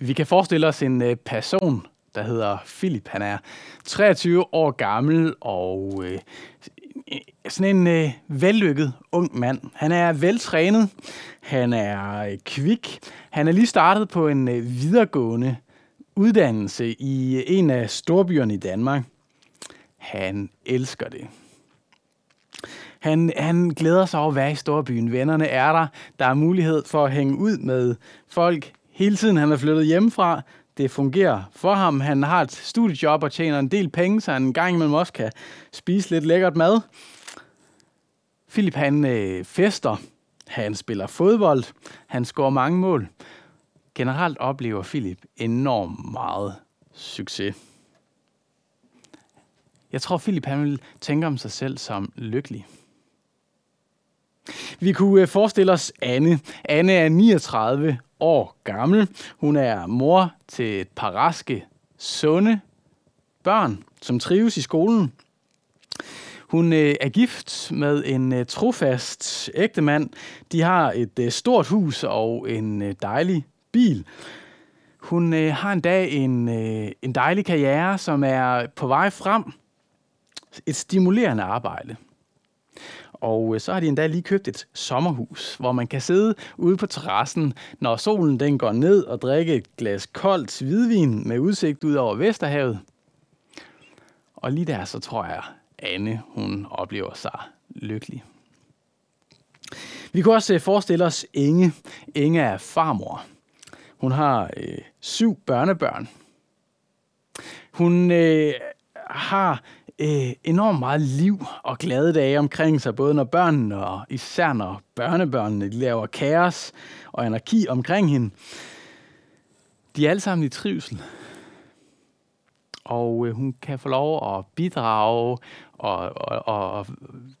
Vi kan forestille os en øh, person, der hedder Philip. Han er 23 år gammel og øh, sådan en øh, vellykket ung mand. Han er veltrænet, han er øh, kvik, han er lige startet på en øh, videregående uddannelse i øh, en af storbyerne i Danmark. Han elsker det. Han, han glæder sig over at være i storbyen. Vennerne er der. Der er mulighed for at hænge ud med folk hele tiden. Han er flyttet hjemmefra. Det fungerer for ham. Han har et studiejob og tjener en del penge, så han en gang imellem også kan spise lidt lækkert mad. Philip han øh, fester. Han spiller fodbold. Han scorer mange mål. Generelt oplever Philip enormt meget succes. Jeg tror, Philip han vil tænke om sig selv som lykkelig. Vi kunne øh, forestille os Anne. Anne er 39 år gammel. Hun er mor til et par raske, sunde børn, som trives i skolen. Hun øh, er gift med en øh, trofast ægtemand. De har et øh, stort hus og en øh, dejlig bil. Hun øh, har en dag en, en dejlig karriere, som er på vej frem. Et stimulerende arbejde. Og øh, så har de endda lige købt et sommerhus, hvor man kan sidde ude på terrassen, når solen den går ned og drikke et glas koldt hvidvin med udsigt ud over Vesterhavet. Og lige der, så tror jeg, Anne, hun oplever sig lykkelig. Vi kunne også øh, forestille os Inge. Inge er farmor. Hun har øh, syv børnebørn. Hun øh, har øh, enormt meget liv og glade dage omkring sig, både når børnene og især når børnebørnene de laver kaos og anarki omkring hende. De er alle sammen i trivsel. Og øh, hun kan få lov at bidrage og, og, og, og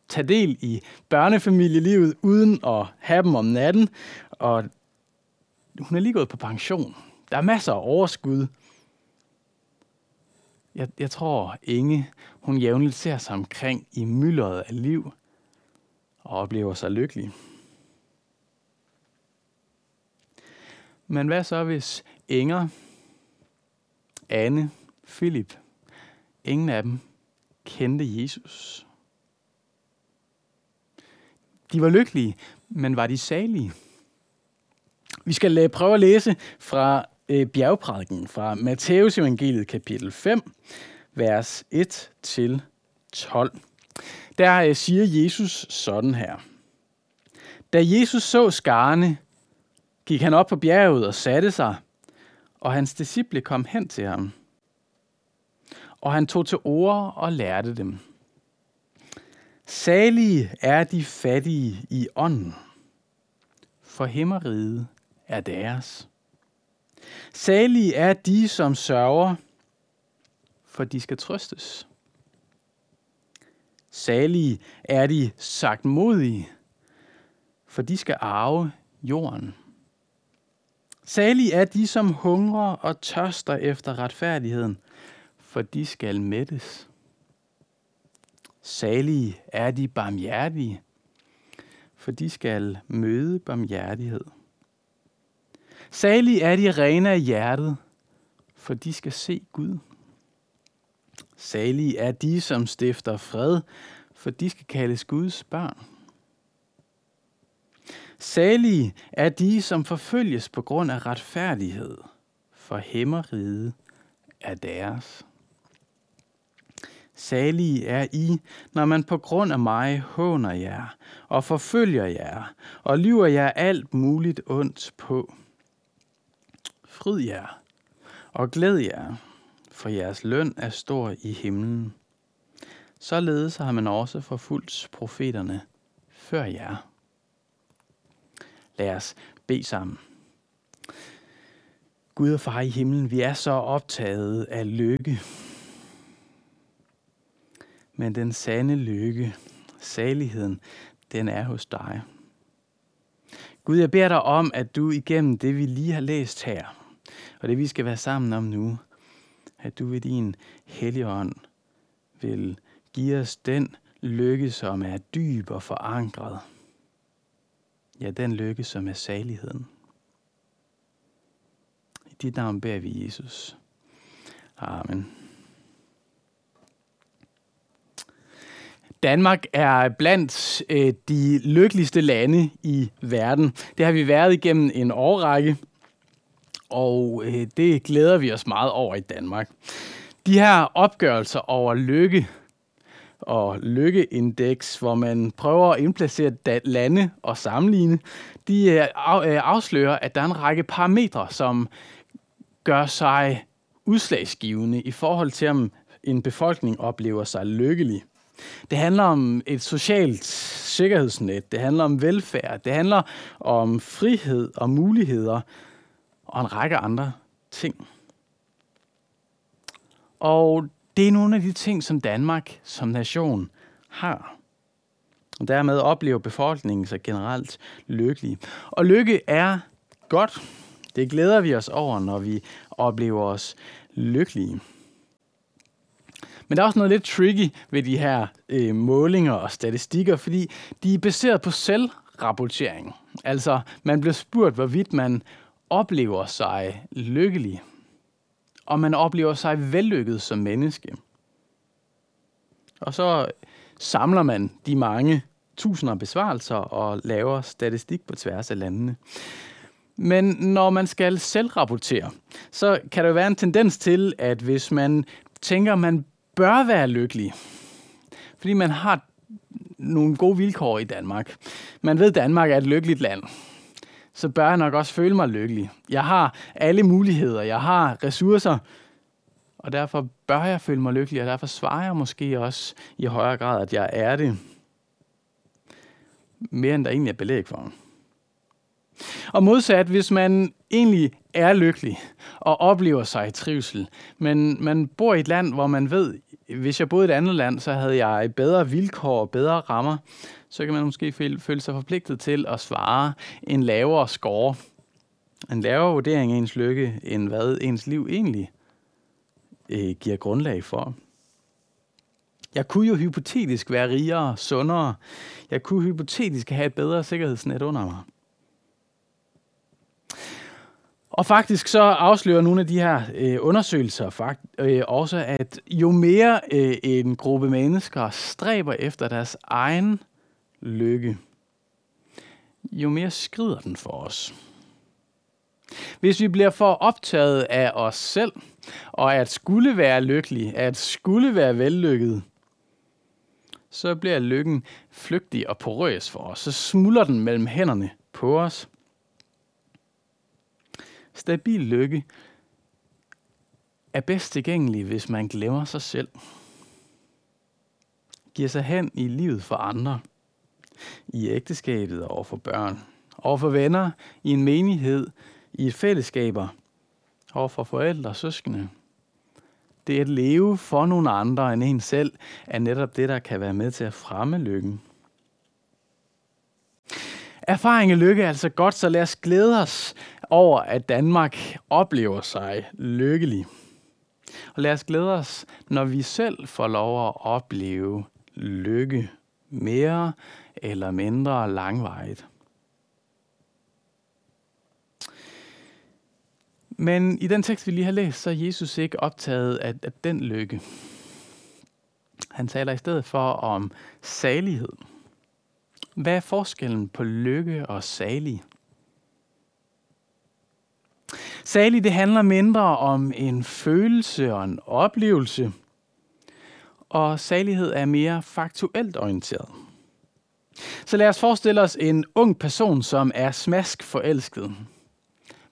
tage del i børnefamilielivet uden at have dem om natten. Og hun er lige gået på pension. Der er masser af overskud. Jeg, jeg tror, Inge, hun jævnligt ser sig omkring i myldret af liv og oplever sig lykkelig. Men hvad så hvis Inger, Anne, Philip, ingen af dem kendte Jesus? De var lykkelige, men var de salige? Vi skal prøve at læse fra øh, bjergprædiken fra Matteus evangeliet kapitel 5, vers 1 til 12. Der øh, siger Jesus sådan her. Da Jesus så skarne, gik han op på bjerget og satte sig, og hans disciple kom hen til ham. Og han tog til ord og lærte dem. Salige er de fattige i ånden, for himmeriget er deres. Salige er de, som sørger, for de skal trøstes. Salige er de sagt modige, for de skal arve jorden. Salige er de, som hungrer og tørster efter retfærdigheden, for de skal mættes. Salige er de barmhjertige, for de skal møde barmhjertighed. Salige er de rene af hjertet, for de skal se Gud. Salige er de, som stifter fred, for de skal kaldes Guds børn. Salige er de, som forfølges på grund af retfærdighed, for himmeriget er deres. Salige er I, når man på grund af mig håner jer og forfølger jer og lyver jer alt muligt ondt på. Fryd jer og glæd jer, for jeres løn er stor i himlen. Således har man også forfulgt profeterne før jer. Lad os bede sammen. Gud og far i himlen, vi er så optaget af lykke. Men den sande lykke, saligheden, den er hos dig. Gud, jeg beder dig om, at du igennem det, vi lige har læst her, og det vi skal være sammen om nu, at du ved din helligånd vil give os den lykke, som er dyb og forankret. Ja, den lykke, som er saligheden. I dit navn beder vi, Jesus. Amen. Danmark er blandt øh, de lykkeligste lande i verden. Det har vi været igennem en årrække, og øh, det glæder vi os meget over i Danmark. De her opgørelser over lykke og lykkeindeks, hvor man prøver at indplacere lande og sammenligne, de øh, øh, afslører, at der er en række parametre, som gør sig udslagsgivende i forhold til, om en befolkning oplever sig lykkelig. Det handler om et socialt sikkerhedsnet, det handler om velfærd, det handler om frihed og muligheder og en række andre ting. Og det er nogle af de ting, som Danmark som nation har. Og dermed oplever befolkningen sig generelt lykkelig. Og lykke er godt. Det glæder vi os over, når vi oplever os lykkelige. Men der er også noget lidt tricky ved de her øh, målinger og statistikker, fordi de er baseret på selvrapportering. Altså, man bliver spurgt, hvorvidt man oplever sig lykkelig, og man oplever sig vellykket som menneske. Og så samler man de mange tusinder besvarelser og laver statistik på tværs af landene. Men når man skal selvrapportere, så kan der være en tendens til, at hvis man tænker, at man bør være lykkelig, fordi man har nogle gode vilkår i Danmark. Man ved, at Danmark er et lykkeligt land. Så bør jeg nok også føle mig lykkelig. Jeg har alle muligheder, jeg har ressourcer, og derfor bør jeg føle mig lykkelig, og derfor svarer jeg måske også i højere grad, at jeg er det. Mere end der egentlig er belæg for. Og modsat, hvis man egentlig er lykkelig og oplever sig i trivsel, men man bor i et land, hvor man ved, hvis jeg boede i et andet land, så havde jeg bedre vilkår og bedre rammer, så kan man måske føle sig forpligtet til at svare en lavere score, en lavere vurdering af ens lykke, end hvad ens liv egentlig øh, giver grundlag for. Jeg kunne jo hypotetisk være rigere, sundere. Jeg kunne hypotetisk have et bedre sikkerhedsnet under mig. Og faktisk så afslører nogle af de her øh, undersøgelser fakt, øh, også, at jo mere øh, en gruppe mennesker stræber efter deres egen lykke, jo mere skrider den for os. Hvis vi bliver for optaget af os selv, og at skulle være lykkelig, at skulle være vellykket, så bliver lykken flygtig og porøs for os. Så smuldrer den mellem hænderne på os. Stabil lykke er bedst tilgængelig, hvis man glemmer sig selv. Giver sig hen i livet for andre. I ægteskabet og for børn. Og for venner, i en menighed, i et fællesskaber. Og for forældre og søskende. Det at leve for nogle andre end en selv, er netop det, der kan være med til at fremme lykken. Erfaring og lykke er altså godt, så lad os glæde os over, at Danmark oplever sig lykkelig. Og lad os glæde os, når vi selv får lov at opleve lykke mere eller mindre langvejt. Men i den tekst, vi lige har læst, så er Jesus ikke optaget af, af den lykke. Han taler i stedet for om salighed. Hvad er forskellen på lykke og salig? Salig, det handler mindre om en følelse og en oplevelse, og salighed er mere faktuelt orienteret. Så lad os forestille os en ung person, som er smask forelsket.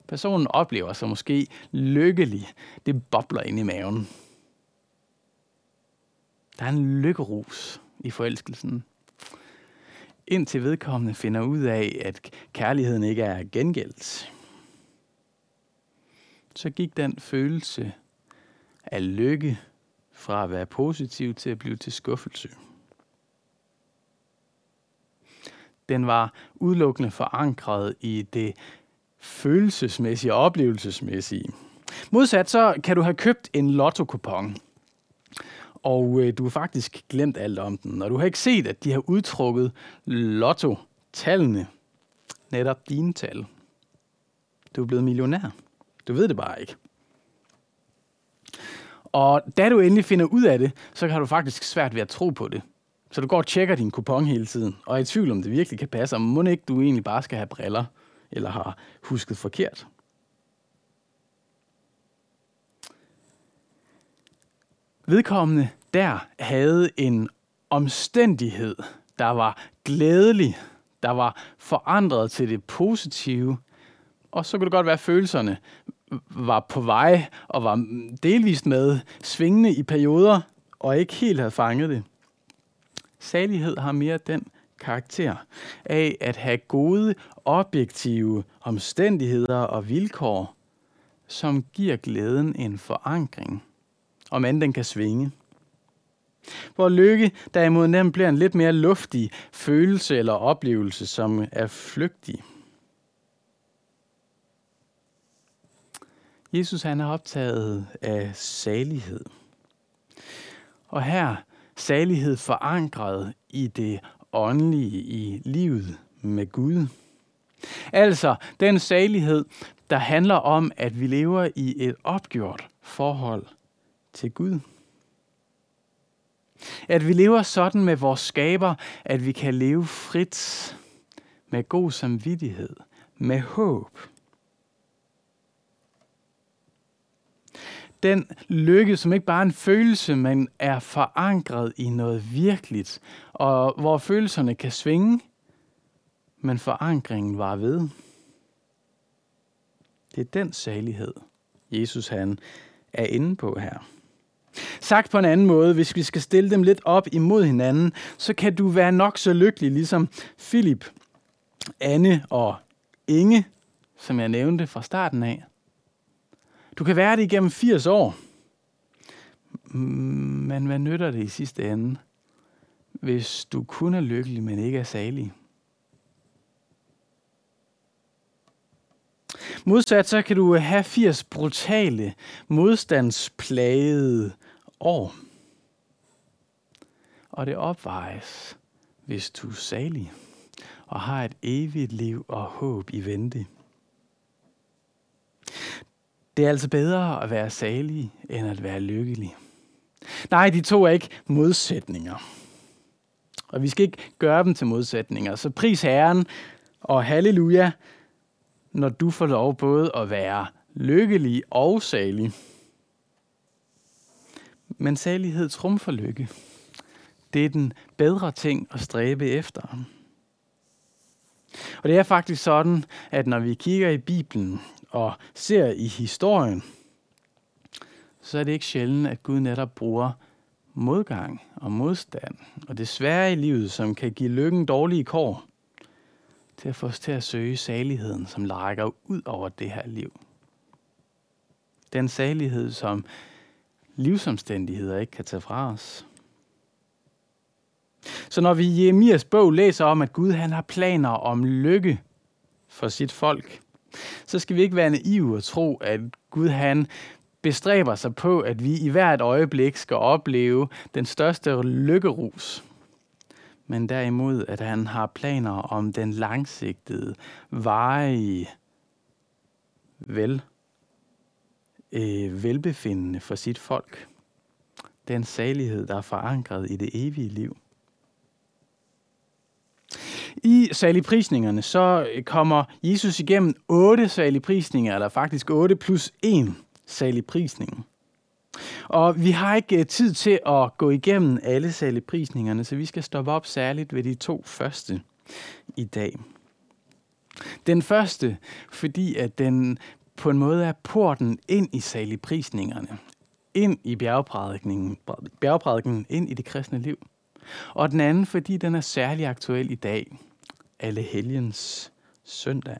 Personen oplever sig måske lykkelig. Det bobler ind i maven. Der er en lykkerus i forelskelsen. Indtil vedkommende finder ud af, at kærligheden ikke er gengældt. Så gik den følelse af lykke fra at være positiv til at blive til skuffelse. Den var udelukkende forankret i det følelsesmæssige og oplevelsesmæssige. Modsat så kan du have købt en lotto-kupon, og øh, du har faktisk glemt alt om den, og du har ikke set, at de har udtrukket lotto-tallene, netop dine tal. Du er blevet millionær. Du ved det bare ikke. Og da du endelig finder ud af det, så har du faktisk svært ved at tro på det. Så du går og tjekker din kupon hele tiden, og er i tvivl om det virkelig kan passe, og må ikke du egentlig bare skal have briller, eller har husket forkert. Vedkommende der havde en omstændighed, der var glædelig, der var forandret til det positive, og så kunne det godt være, at følelserne var på vej og var delvist med svingende i perioder, og ikke helt havde fanget det. Salighed har mere den karakter af at have gode, objektive omstændigheder og vilkår, som giver glæden en forankring, om end den kan svinge. Hvor lykke derimod nemt bliver en lidt mere luftig følelse eller oplevelse, som er flygtig. Jesus han er optaget af salighed. Og her salighed forankret i det åndelige, i livet med Gud. Altså den salighed, der handler om, at vi lever i et opgjort forhold til Gud. At vi lever sådan med vores skaber, at vi kan leve frit, med god samvittighed, med håb. Den lykke, som ikke bare er en følelse, men er forankret i noget virkeligt, og hvor følelserne kan svinge, men forankringen var ved. Det er den salighed, Jesus han er inde på her. Sagt på en anden måde, hvis vi skal stille dem lidt op imod hinanden, så kan du være nok så lykkelig, ligesom Philip, Anne og Inge, som jeg nævnte fra starten af. Du kan være det igennem 80 år, men hvad nytter det i sidste ende, hvis du kun er lykkelig, men ikke er salig? Modsat så kan du have 80 brutale, modstandsplagede år. Og det opvejes, hvis du er salig og har et evigt liv og håb i vente. Det er altså bedre at være salig, end at være lykkelig. Nej, de to er ikke modsætninger. Og vi skal ikke gøre dem til modsætninger. Så pris Herren og halleluja, når du får lov både at være lykkelig og salig. Men salighed trumfer lykke. Det er den bedre ting at stræbe efter. Og det er faktisk sådan, at når vi kigger i Bibelen og ser i historien, så er det ikke sjældent, at Gud netop bruger modgang og modstand og det svære i livet, som kan give lykken dårlige kår, til at få os til at søge saligheden, som rækker ud over det her liv. Den salighed, som livsomstændigheder ikke kan tage fra os. Så når vi i Jeremias bog læser om, at Gud han har planer om lykke for sit folk, så skal vi ikke være naive og tro, at Gud han bestræber sig på, at vi i hvert øjeblik skal opleve den største lykkerus. Men derimod, at han har planer om den langsigtede, varige vel øh, velbefindende for sit folk. Den salighed, der er forankret i det evige liv. I saligprisningerne, så øh, kommer Jesus igennem otte saligprisninger, eller faktisk otte plus en saligprisning. Og vi har ikke øh, tid til at gå igennem alle saligprisningerne, så vi skal stoppe op særligt ved de to første i dag. Den første, fordi at den på en måde er porten ind i saligprisningerne, ind i bjergprædikningen, bjergprædikningen, ind i det kristne liv. Og den anden, fordi den er særlig aktuel i dag, alle helgens søndag.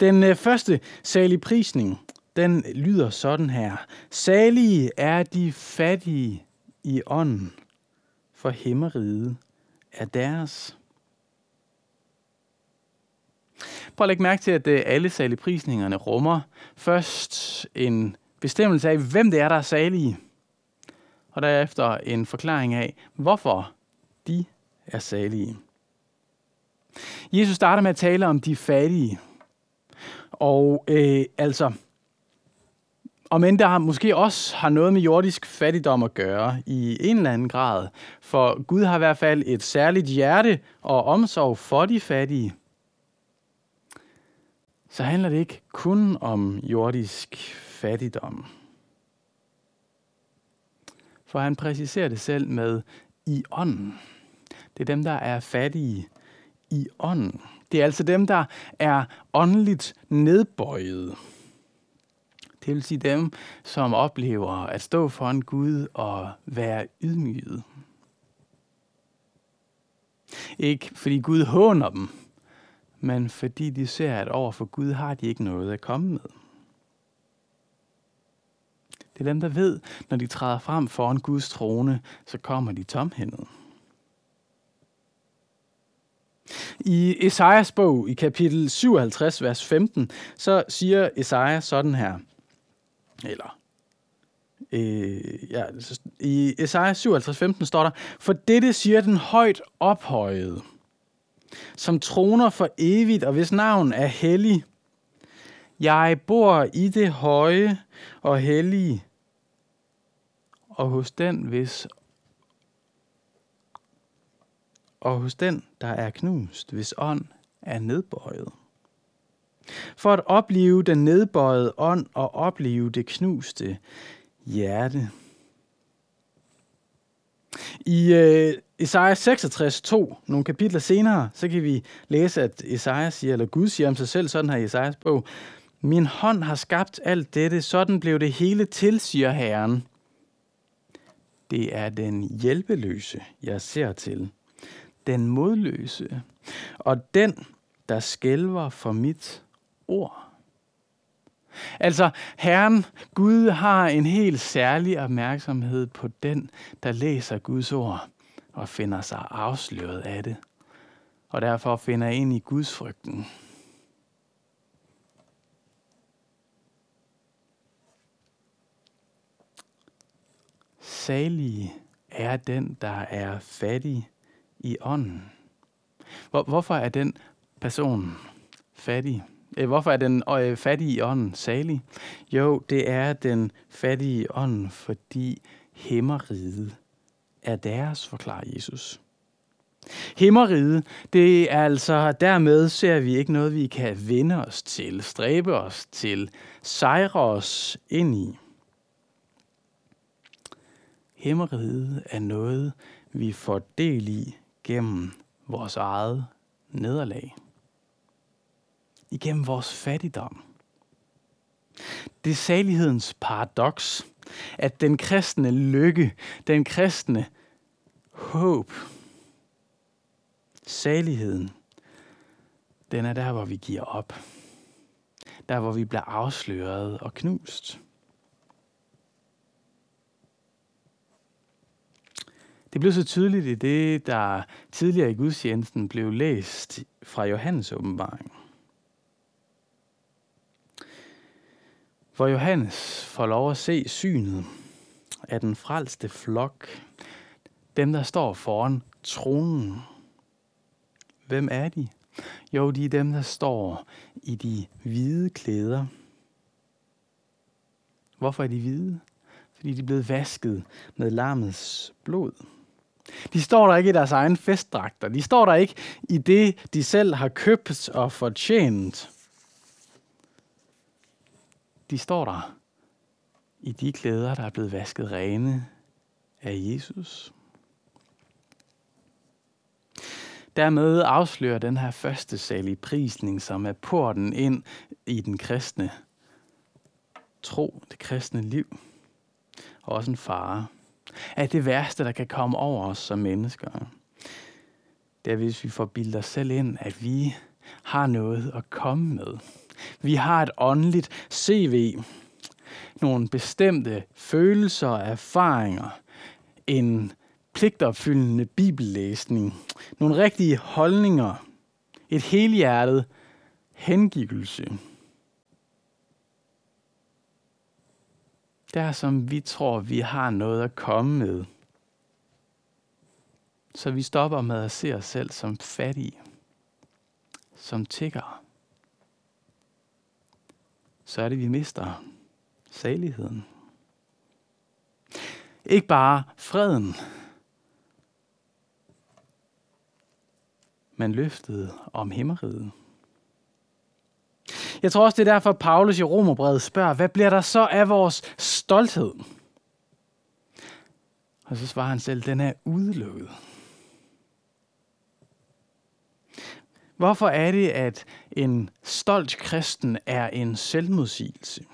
Den øh, første saligprisning, den lyder sådan her. Salige er de fattige i ånden, for himmeriget er deres. Prøv at lægge mærke til, at øh, alle saligprisningerne rummer først en bestemmelse af, hvem det er, der er salige, og derefter en forklaring af, hvorfor de er salige. Jesus starter med at tale om de fattige. Og øh, altså, om end der måske også har noget med jordisk fattigdom at gøre i en eller anden grad. For Gud har i hvert fald et særligt hjerte og omsorg for de fattige. Så handler det ikke kun om jordisk fattigdom. For han præciserer det selv med i ånden. Det er dem, der er fattige i ånden. Det er altså dem, der er åndeligt nedbøjet. Det vil sige dem, som oplever at stå foran Gud og være ydmyget. Ikke fordi Gud håner dem, men fordi de ser, at over for Gud har de ikke noget at komme med. Det er dem, der ved, når de træder frem foran Guds trone, så kommer de tomhændet. I Esajas bog, i kapitel 57, vers 15, så siger Esajas sådan her, eller øh, ja, i Esajas 57, 15 står der, For dette siger den højt ophøjede, som troner for evigt, og hvis navn er hellig. Jeg bor i det høje og hellige, og hos den, hvis og hos den, der er knust, hvis ånd er nedbøjet. For at opleve den nedbøjede ånd og opleve det knuste hjerte. I øh, Esaja 66, 2, nogle kapitler senere, så kan vi læse, at Esajas siger, eller Gud siger om sig selv, sådan her i Esajas bog, Min hånd har skabt alt dette, sådan blev det hele til, siger Herren. Det er den hjælpeløse, jeg ser til den modløse, og den, der skælver for mit ord. Altså, Herren, Gud har en helt særlig opmærksomhed på den, der læser Guds ord og finder sig afsløret af det, og derfor finder ind i Guds frygten. Salige er den, der er fattig i ånden. Hvor, hvorfor er den person fattig? Øh, hvorfor er den øh, fattige ånd salig? Jo, det er den fattige ånd, fordi himmeriget er deres, forklarer Jesus. Himmeriget, det er altså, dermed ser vi ikke noget, vi kan vende os til, stræbe os til, sejre os ind i. Himmeriget er noget, vi får del i gennem vores eget nederlag. Igennem vores fattigdom. Det er salighedens paradoks, at den kristne lykke, den kristne håb, saligheden, den er der, hvor vi giver op. Der, hvor vi bliver afsløret og knust. Det blev så tydeligt i det, der tidligere i gudstjenesten blev læst fra Johannes åbenbaring. Hvor Johannes får lov at se synet af den frelste flok, dem der står foran tronen. Hvem er de? Jo, de er dem, der står i de hvide klæder. Hvorfor er de hvide? Fordi de er blevet vasket med lammets blod. De står der ikke i deres egen festdragter. De står der ikke i det, de selv har købt og fortjent. De står der i de klæder, der er blevet vasket rene af Jesus. Dermed afslører den her første salige prisning, som er porten ind i den kristne tro, det kristne liv, og også en fare at det værste, der kan komme over os som mennesker, det er, hvis vi får bildet os selv ind, at vi har noget at komme med. Vi har et åndeligt CV, nogle bestemte følelser og erfaringer, en pligtopfyldende bibellæsning, nogle rigtige holdninger, et helhjertet hengivelse. der som vi tror, vi har noget at komme med. Så vi stopper med at se os selv som fattige, som tiggere så er det, vi mister saligheden. Ikke bare freden, men løftet om himmeriget. Jeg tror også, det er derfor, Paulus i Romerbrevet spørger, hvad bliver der så af vores stolthed? Og så svarer han selv, den er udelukket. Hvorfor er det, at en stolt kristen er en selvmodsigelse?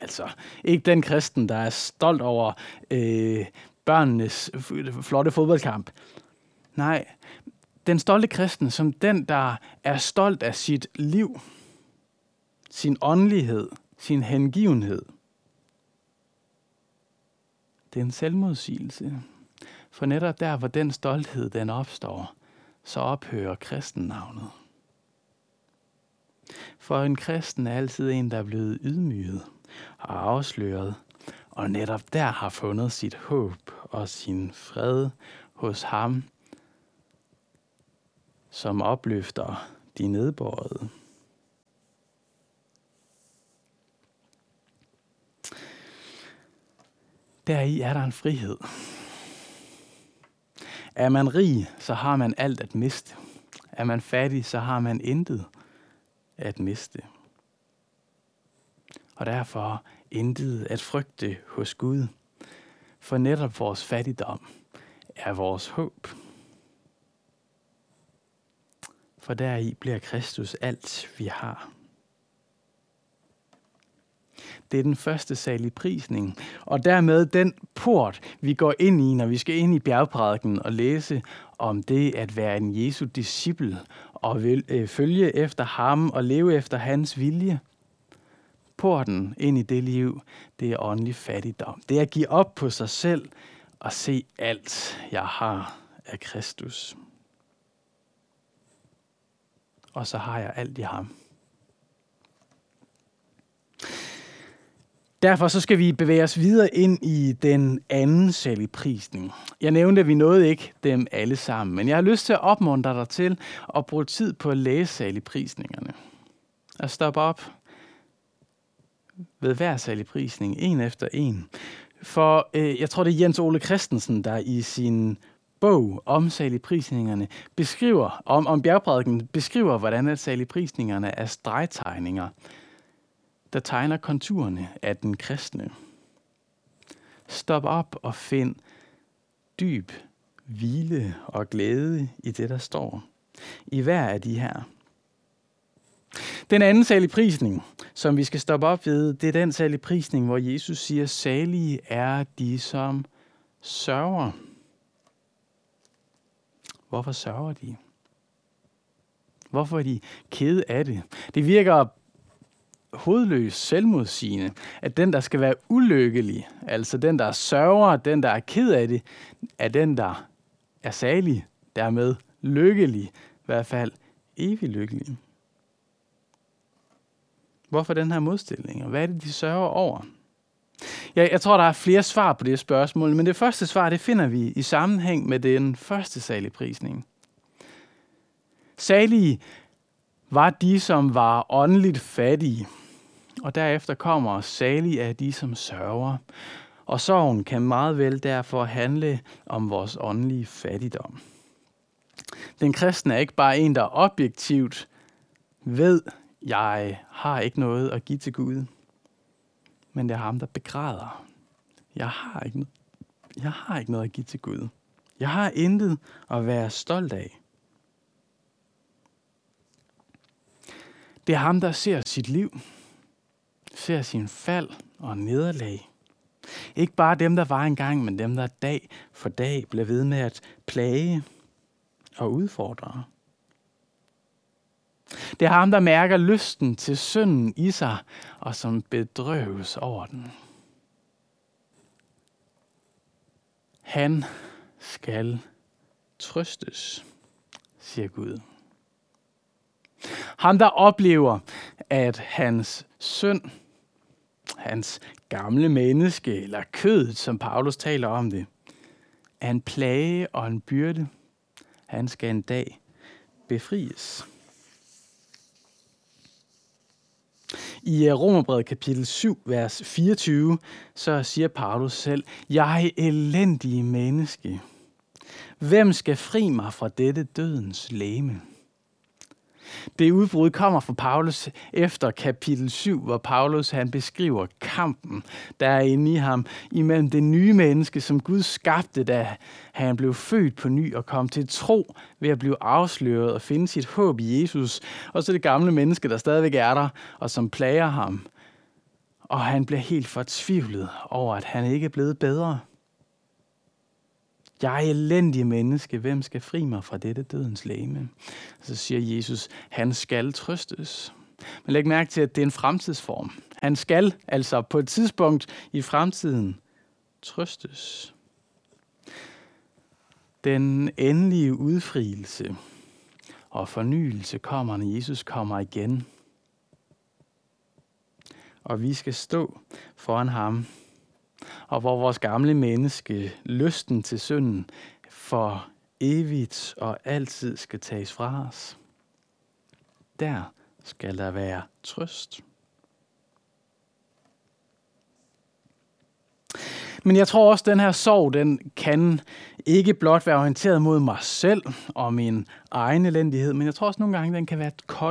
Altså, ikke den kristen, der er stolt over øh, børnenes flotte fodboldkamp. Nej, den stolte kristen som den, der er stolt af sit liv, sin åndelighed, sin hengivenhed. Det er en selvmodsigelse. For netop der, hvor den stolthed den opstår, så ophører kristennavnet. For en kristen er altid en, der er blevet ydmyget og afsløret, og netop der har fundet sit håb og sin fred hos ham, som opløfter de nedbårede. Deri er der en frihed. Er man rig, så har man alt at miste. Er man fattig, så har man intet at miste. Og derfor intet at frygte hos Gud. For netop vores fattigdom er vores håb. For deri bliver Kristus alt, vi har. Det er den første salige prisning, og dermed den port, vi går ind i, når vi skal ind i bjergprædiken og læse om det at være en Jesu disciple og vil, øh, følge efter ham og leve efter hans vilje. Porten ind i det liv, det er åndelig fattigdom. Det er at give op på sig selv og se alt, jeg har af Kristus. Og så har jeg alt i ham. Derfor så skal vi bevæge os videre ind i den anden saligprisning. Jeg nævnte, at vi nåede ikke dem alle sammen, men jeg har lyst til at opmuntre dig til at bruge tid på at læse saligprisningerne. At stoppe op ved hver saligprisning, en efter en. For øh, jeg tror, det er Jens Ole Christensen, der i sin bog om saligprisningerne beskriver, om, om bjergprædiken beskriver, hvordan at saligprisningerne er stregtegninger der tegner konturerne af den kristne. Stop op og find dyb hvile og glæde i det, der står. I hver af de her. Den anden salig prisning, som vi skal stoppe op ved, det er den salig prisning, hvor Jesus siger, salige er de, som sørger. Hvorfor sørger de? Hvorfor er de kede af det? Det virker hovedløs selvmodsigende, at den, der skal være ulykkelig, altså den, der sørger, den, der er ked af det, er den, der er salig, dermed lykkelig, i hvert fald evig lykkelig. Hvorfor den her modstilling, og hvad er det, de sørger over? Ja, jeg tror, der er flere svar på det spørgsmål, men det første svar, det finder vi i sammenhæng med den første salige prisning. Salige var de, som var åndeligt fattige, og derefter kommer salig af de, som sørger. Og sorgen kan meget vel derfor handle om vores åndelige fattigdom. Den kristne er ikke bare en, der objektivt ved, jeg har ikke noget at give til Gud, men det er ham, der begræder. Jeg har ikke, jeg har ikke noget at give til Gud. Jeg har intet at være stolt af. Det er ham, der ser sit liv ser sin fald og nederlag. Ikke bare dem, der var engang, men dem, der dag for dag bliver ved med at plage og udfordre. Det er ham, der mærker lysten til synden i sig, og som bedrøves over den. Han skal trøstes, siger Gud. Ham, der oplever, at hans synd hans gamle menneske, eller kødet, som Paulus taler om det, er en plage og en byrde. Han skal en dag befries. I øh, Romerbrevet kapitel 7, vers 24, så siger Paulus selv, Jeg er elendig menneske. Hvem skal fri mig fra dette dødens læme? Det udbrud kommer fra Paulus efter kapitel 7, hvor Paulus han beskriver kampen, der er inde i ham, imellem det nye menneske, som Gud skabte, da han blev født på ny og kom til tro ved at blive afsløret og finde sit håb i Jesus, og så det gamle menneske, der stadigvæk er der, og som plager ham. Og han bliver helt fortvivlet over, at han ikke er blevet bedre. Jeg er elendig menneske. Hvem skal fri mig fra dette dødens læme? Så siger Jesus, han skal trøstes. Men læg mærke til, at det er en fremtidsform. Han skal altså på et tidspunkt i fremtiden trøstes. Den endelige udfrielse og fornyelse kommer, når Jesus kommer igen. Og vi skal stå foran ham og hvor vores gamle menneske, lysten til synden, for evigt og altid skal tages fra os. Der skal der være trøst. Men jeg tror også, at den her sorg, den kan ikke blot være orienteret mod mig selv og min egen elendighed, men jeg tror også nogle gange, den kan være et kold